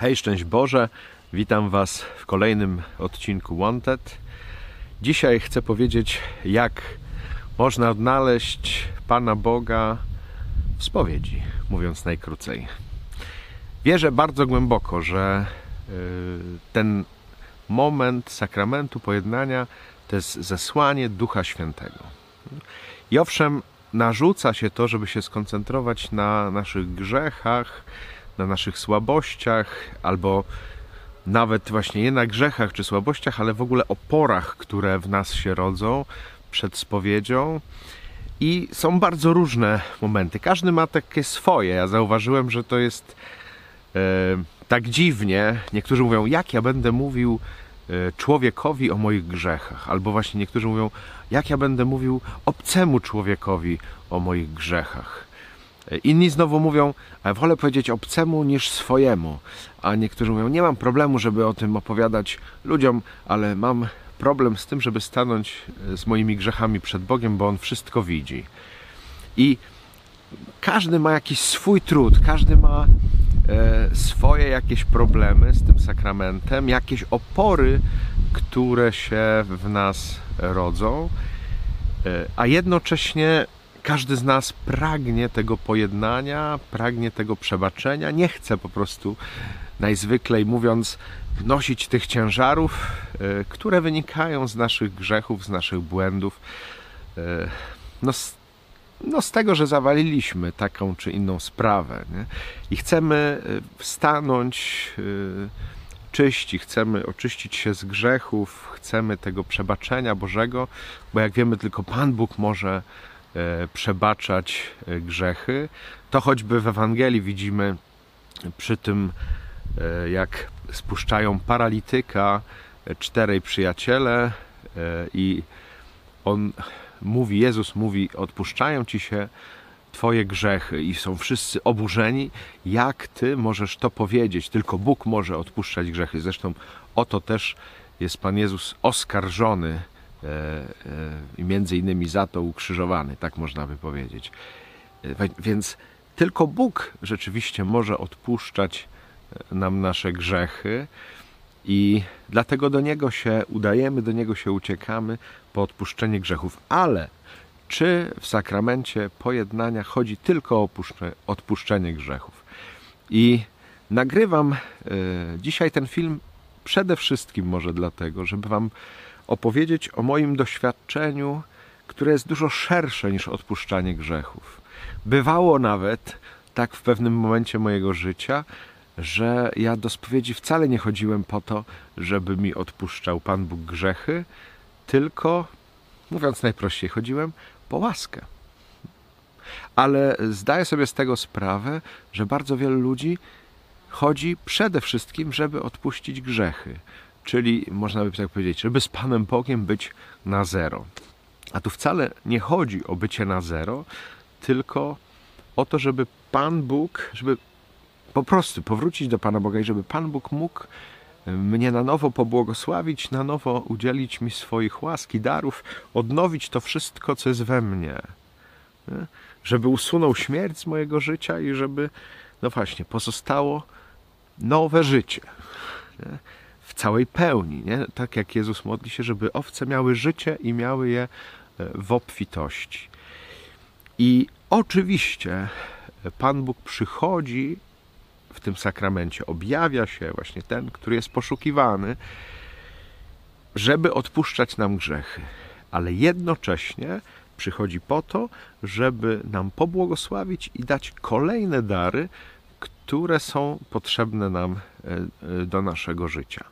Hej, szczęść Boże, witam Was w kolejnym odcinku Wanted. Dzisiaj chcę powiedzieć, jak można odnaleźć Pana Boga w spowiedzi, mówiąc najkrócej. Wierzę bardzo głęboko, że y, ten moment sakramentu pojednania to jest zesłanie Ducha Świętego. I owszem, narzuca się to, żeby się skoncentrować na naszych grzechach, na naszych słabościach, albo nawet właśnie nie na grzechach czy słabościach, ale w ogóle oporach, które w nas się rodzą przed spowiedzią. I są bardzo różne momenty. Każdy ma takie swoje. Ja zauważyłem, że to jest e, tak dziwnie. Niektórzy mówią, jak ja będę mówił e, człowiekowi o moich grzechach, albo właśnie niektórzy mówią, jak ja będę mówił obcemu człowiekowi o moich grzechach. Inni znowu mówią, wolę powiedzieć obcemu niż swojemu. A niektórzy mówią, nie mam problemu, żeby o tym opowiadać ludziom, ale mam problem z tym, żeby stanąć e, z moimi grzechami przed Bogiem, bo On wszystko widzi. I każdy ma jakiś swój trud, każdy ma e, swoje jakieś problemy z tym sakramentem, jakieś opory, które się w nas rodzą, e, a jednocześnie każdy z nas pragnie tego pojednania, pragnie tego przebaczenia, nie chce po prostu najzwyklej mówiąc nosić tych ciężarów, e, które wynikają z naszych grzechów, z naszych błędów. E, no, z, no z tego, że zawaliliśmy taką czy inną sprawę. Nie? I chcemy e, stanąć czyści, chcemy oczyścić się z grzechów, chcemy tego przebaczenia Bożego, bo jak wiemy, tylko Pan Bóg może przebaczać e, grzechy. To choćby w Ewangelii widzimy przy tym, e, jak spuszczają paralityka czterej przyjaciele i on mówi, Jezus mówi, odpuszczają ci się Twoje grzechy i są wszyscy oburzeni. Jak Ty możesz to powiedzieć? Tylko Bóg może odpuszczać grzechy. Zresztą o to też jest Pan Jezus oskarżony E, e, i między innymi za to ukrzyżowany, tak można by powiedzieć. E, więc tylko Bóg rzeczywiście może odpuszczać nam nasze grzechy i dlatego do Niego się udajemy, do Niego się uciekamy po odpuszczenie grzechów. Ale czy w sakramencie pojednania chodzi tylko o odpuszczenie grzechów? I nagrywam dzisiaj ten film przede wszystkim może dlatego, żeby Wam opowiedzieć o moim doświadczeniu, które jest dużo szersze niż odpuszczanie grzechów. Bywało nawet tak w pewnym momencie mojego życia, że ja do spowiedzi wcale nie chodziłem po to, żeby mi odpuszczał Pan Bóg grzechy, tylko, mówiąc najprościej, chodziłem po łaskę. Ale zdaję sobie z tego sprawę, że bardzo wielu ludzi chodzi przede wszystkim, żeby odpuścić grzechy czyli można by tak powiedzieć, żeby z Panem Bogiem być na zero. A tu wcale nie chodzi o bycie na zero, tylko o to, żeby Pan Bóg, żeby po prostu powrócić do Pana Boga i żeby Pan Bóg mógł e, mnie na nowo pobłogosławić, na nowo udzielić mi swoich łaski, darów, odnowić to wszystko, co jest we mnie. Nie? Żeby usunął śmierć z mojego życia i żeby, no właśnie, pozostało nowe życie. Nie? w całej pełni, nie? tak jak Jezus modli się, żeby owce miały życie i miały je e, w obfitości. I oczywiście Pan Bóg przychodzi w tym sakramencie, objawia się właśnie ten, który jest poszukiwany, żeby odpuszczać nam grzechy, ale jednocześnie przychodzi po to, żeby nam pobłogosławić i dać kolejne dary, które są potrzebne nam e, e, do naszego życia.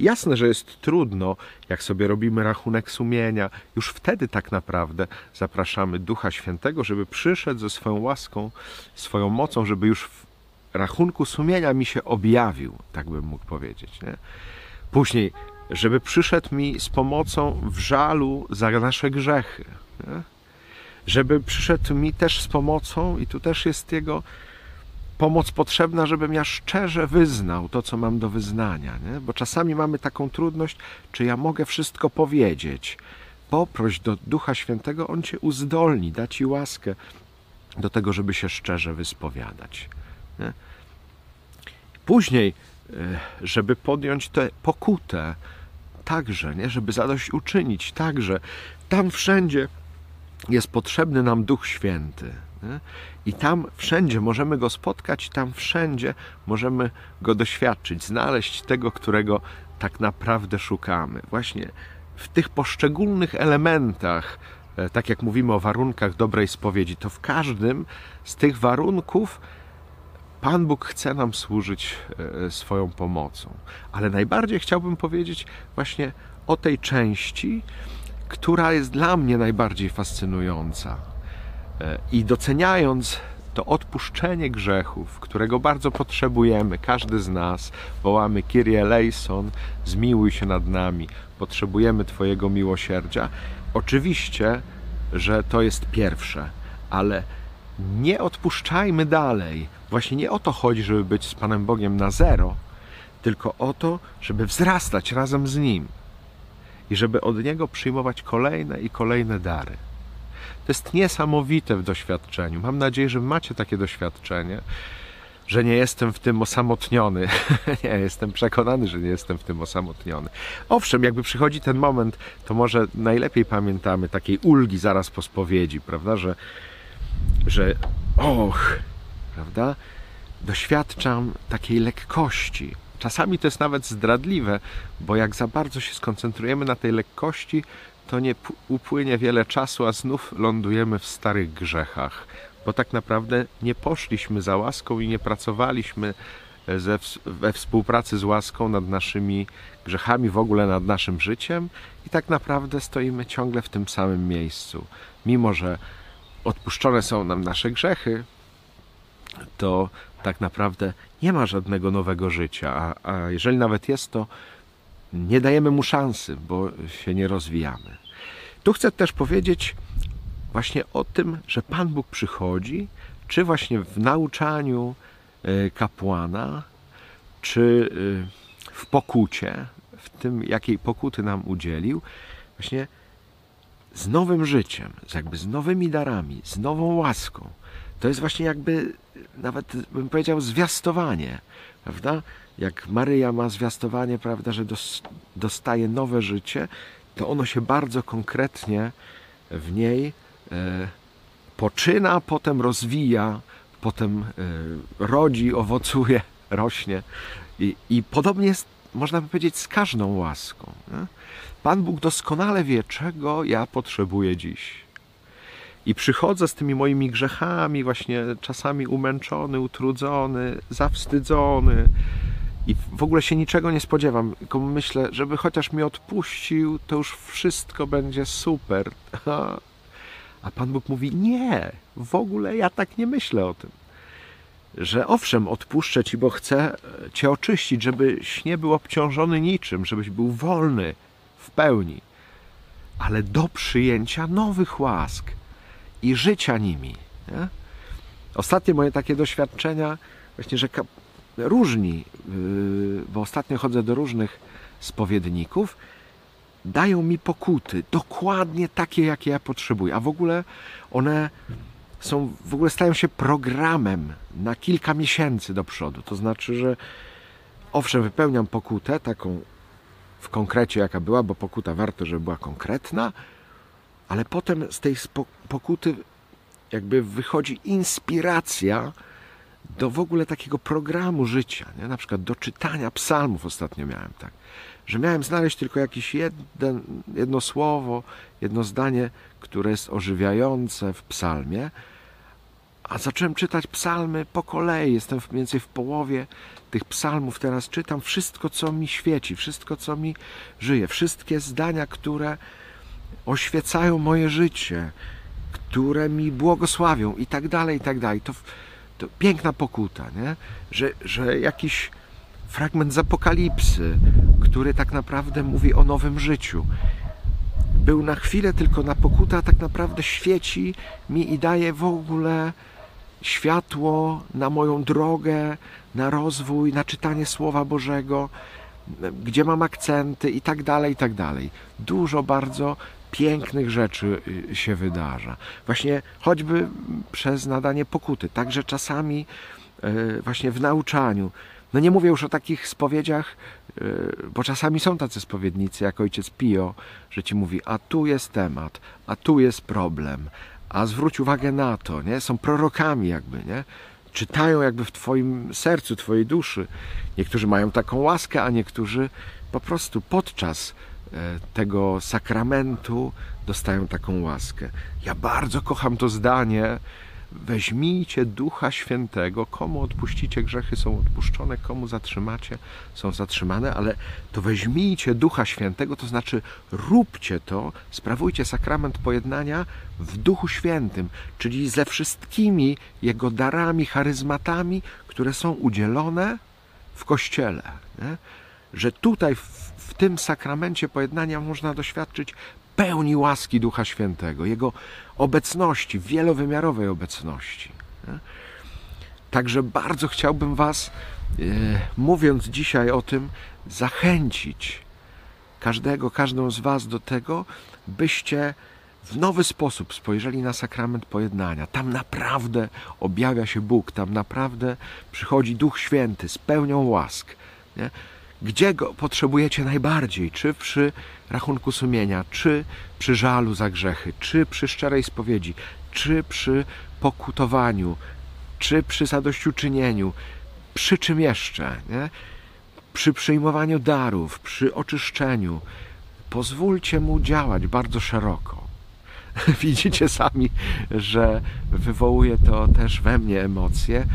Jasne, że jest trudno, jak sobie robimy rachunek sumienia. Już wtedy tak naprawdę zapraszamy Ducha Świętego, żeby przyszedł ze swoją łaską, swoją mocą, żeby już w rachunku sumienia mi się objawił, tak bym mógł powiedzieć. Nie? Później, żeby przyszedł mi z pomocą w żalu za nasze grzechy. Nie? Żeby przyszedł mi też z pomocą, i tu też jest jego pomoc potrzebna, żebym ja szczerze wyznał to, co mam do wyznania. Nie? Bo czasami mamy taką trudność, czy ja mogę wszystko powiedzieć. Poproś do Ducha Świętego, On cię uzdolni, da ci łaskę do tego, żeby się szczerze wyspowiadać. Nie? Później żeby podjąć tę pokutę także, nie? żeby zadośćuczynić także. Tam wszędzie jest potrzebny nam Duch Święty. I tam wszędzie możemy go spotkać, tam wszędzie możemy go doświadczyć, znaleźć tego, którego tak naprawdę szukamy. Właśnie w tych poszczególnych elementach, e, tak jak mówimy o warunkach dobrej spowiedzi, to w każdym z tych warunków Pan Bóg chce nam służyć e, swoją pomocą. Ale najbardziej chciałbym powiedzieć właśnie o tej części, która jest dla mnie najbardziej fascynująca. E, I doceniając to odpuszczenie grzechów, którego bardzo potrzebujemy, każdy z nas, wołamy Kyrie eleison, zmiłuj się nad nami, potrzebujemy Twojego miłosierdzia. Oczywiście, że to jest pierwsze, ale nie odpuszczajmy dalej. Właśnie nie o to chodzi, żeby być z Panem Bogiem na zero, tylko o to, żeby wzrastać razem z Nim i żeby od Niego przyjmować kolejne i kolejne dary. To jest niesamowite w doświadczeniu. Mam nadzieję, że macie takie doświadczenie, że nie jestem w tym osamotniony. nie, jestem przekonany, że nie jestem w tym osamotniony. Owszem, jakby przychodzi ten moment, to może najlepiej pamiętamy takiej ulgi zaraz po spowiedzi, prawda, że, że och, prawda, doświadczam takiej lekkości. Czasami to jest nawet zdradliwe, bo jak za bardzo się skoncentrujemy na tej lekkości, to nie upłynie wiele czasu, a znów lądujemy w starych grzechach, bo tak naprawdę nie poszliśmy za łaską i nie pracowaliśmy e, ze, we współpracy z łaską nad naszymi grzechami, w ogóle nad naszym życiem. I tak naprawdę stoimy ciągle w tym samym miejscu. Mimo, że odpuszczone są nam nasze grzechy, to tak naprawdę nie ma żadnego nowego życia, a, a jeżeli nawet jest, to nie dajemy mu szansy, bo się nie rozwijamy. Tu chcę też powiedzieć właśnie o tym, że Pan Bóg przychodzi, czy właśnie w nauczaniu e, kapłana, czy e, w pokucie, w tym, jakiej pokuty nam udzielił, właśnie z nowym życiem, jakby z nowymi darami, z nową łaską. To jest właśnie jakby, nawet bym powiedział, zwiastowanie, prawda? Jak Maryja ma zwiastowanie, prawda, że dostaje nowe życie, to ono się bardzo konkretnie w niej e, poczyna, potem rozwija, potem e, rodzi, owocuje, rośnie. I, i podobnie jest, można by powiedzieć, z każdą łaską. Nie? Pan Bóg doskonale wie, czego ja potrzebuję dziś. I przychodzę z tymi moimi grzechami, właśnie czasami umęczony, utrudzony, zawstydzony, i w ogóle się niczego nie spodziewam, tylko myślę, żeby chociaż mi odpuścił, to już wszystko będzie super. A Pan Bóg mówi: Nie, w ogóle ja tak nie myślę o tym. Że owszem, odpuszczę ci, bo chcę cię oczyścić, żebyś nie był obciążony niczym, żebyś był wolny w pełni, ale do przyjęcia nowych łask i życia nimi. Nie? Ostatnie moje takie doświadczenia, właśnie, że różni, yy, bo ostatnio chodzę do różnych spowiedników, dają mi pokuty, dokładnie takie, jakie ja potrzebuję. A w ogóle one są, w ogóle stają się programem na kilka miesięcy do przodu. To znaczy, że owszem, wypełniam pokutę, taką w konkrecie, jaka była, bo pokuta warto, żeby była konkretna, ale potem z tej pokuty jakby wychodzi inspiracja do w ogóle takiego programu życia, nie? na przykład do czytania psalmów ostatnio miałem tak, że miałem znaleźć tylko jakieś jedno słowo, jedno zdanie, które jest ożywiające w psalmie, a zacząłem czytać psalmy po kolei, jestem mniej więcej w połowie tych psalmów, teraz czytam. Wszystko, co mi świeci, wszystko, co mi żyje, wszystkie zdania, które oświecają moje życie, które mi błogosławią i tak dalej, i tak dalej. To to piękna pokuta, nie? Że, że jakiś fragment z Apokalipsy, który tak naprawdę mówi o nowym życiu, był na chwilę tylko na pokuta, a tak naprawdę świeci mi i daje w ogóle światło na moją drogę, na rozwój, na czytanie Słowa Bożego, gdzie mam akcenty i tak dalej, i tak dalej. Dużo bardzo pięknych rzeczy y, się wydarza. Właśnie choćby przez nadanie pokuty. Także czasami y, właśnie w nauczaniu No nie mówię już o takich spowiedziach, yy, bo czasami są tacy spowiednicy, jak ojciec Pio, że ci mówi, a tu jest temat, a tu jest problem, a zwróć uwagę na to, nie? Są prorokami jakby, nie? Czytają jakby w twoim sercu, twojej duszy. Niektórzy mają taką łaskę, a niektórzy po prostu podczas e, tego sakramentu dostają taką łaskę. Ja bardzo kocham to zdanie, Weźmijcie Ducha Świętego, komu odpuścicie grzechy są odpuszczone, komu zatrzymacie są zatrzymane, ale to weźmijcie Ducha Świętego, to znaczy róbcie to, sprawujcie sakrament pojednania w Duchu Świętym, czyli ze wszystkimi Jego darami, charyzmatami, które są udzielone w Kościele. Nie? Że tutaj w, w tym sakramencie pojednania można doświadczyć pełni łaski Ducha Świętego, Jego obecności, wielowymiarowej obecności. Także bardzo chciałbym Was, e, mówiąc dzisiaj o tym, zachęcić każdego, każdą z Was do tego, byście w nowy sposób spojrzeli na sakrament pojednania. Tam naprawdę objawia się Bóg, tam naprawdę przychodzi Duch Święty z pełnią łask. Nie? Gdzie go potrzebujecie najbardziej? Czy przy rachunku sumienia, czy przy żalu za grzechy, czy przy szczerej spowiedzi, czy przy pokutowaniu, czy przy zadośćuczynieniu, przy czym jeszcze? Nie? Przy przyjmowaniu darów, przy oczyszczeniu. Pozwólcie mu działać bardzo szeroko. Widzicie sami, że wywołuje to też we mnie emocje,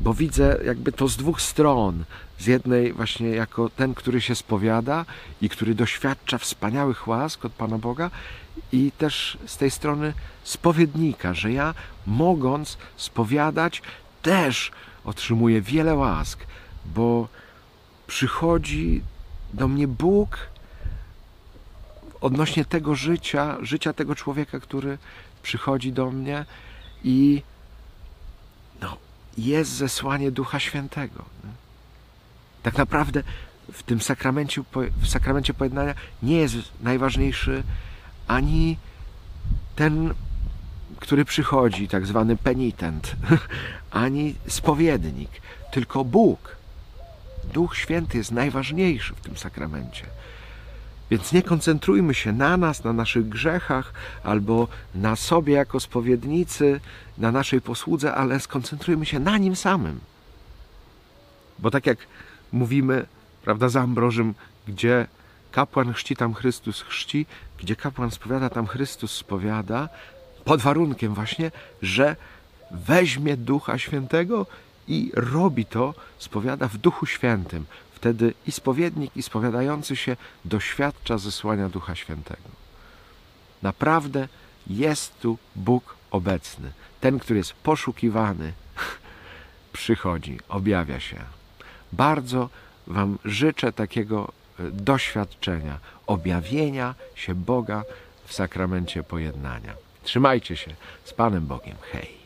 bo widzę jakby to z dwóch stron. Z jednej właśnie jako ten, który się spowiada i który doświadcza wspaniałych łask od Pana Boga i też z tej strony spowiednika, że ja mogąc spowiadać też otrzymuję wiele łask, bo przychodzi do mnie Bóg odnośnie tego życia, życia tego człowieka, który przychodzi do mnie i no, jest zesłanie Ducha Świętego. Tak naprawdę w tym sakramencie, w sakramencie pojednania nie jest najważniejszy ani ten, który przychodzi, tak zwany penitent, ani spowiednik, tylko Bóg. Duch Święty jest najważniejszy w tym sakramencie. Więc nie koncentrujmy się na nas, na naszych grzechach, albo na sobie jako spowiednicy, na naszej posłudze, ale skoncentrujmy się na nim samym. Bo tak jak mówimy, prawda, za Ambrożym, gdzie kapłan chrzci, tam Chrystus chrzci, gdzie kapłan spowiada, tam Chrystus spowiada, pod warunkiem właśnie, że weźmie Ducha Świętego i robi to, spowiada w Duchu Świętym. Wtedy i spowiednik, i spowiadający się doświadcza zesłania Ducha Świętego. Naprawdę jest tu Bóg obecny. Ten, który jest poszukiwany, przychodzi, objawia się. Bardzo Wam życzę takiego e, doświadczenia, objawienia się Boga w sakramencie pojednania. Trzymajcie się z Panem Bogiem. Hej!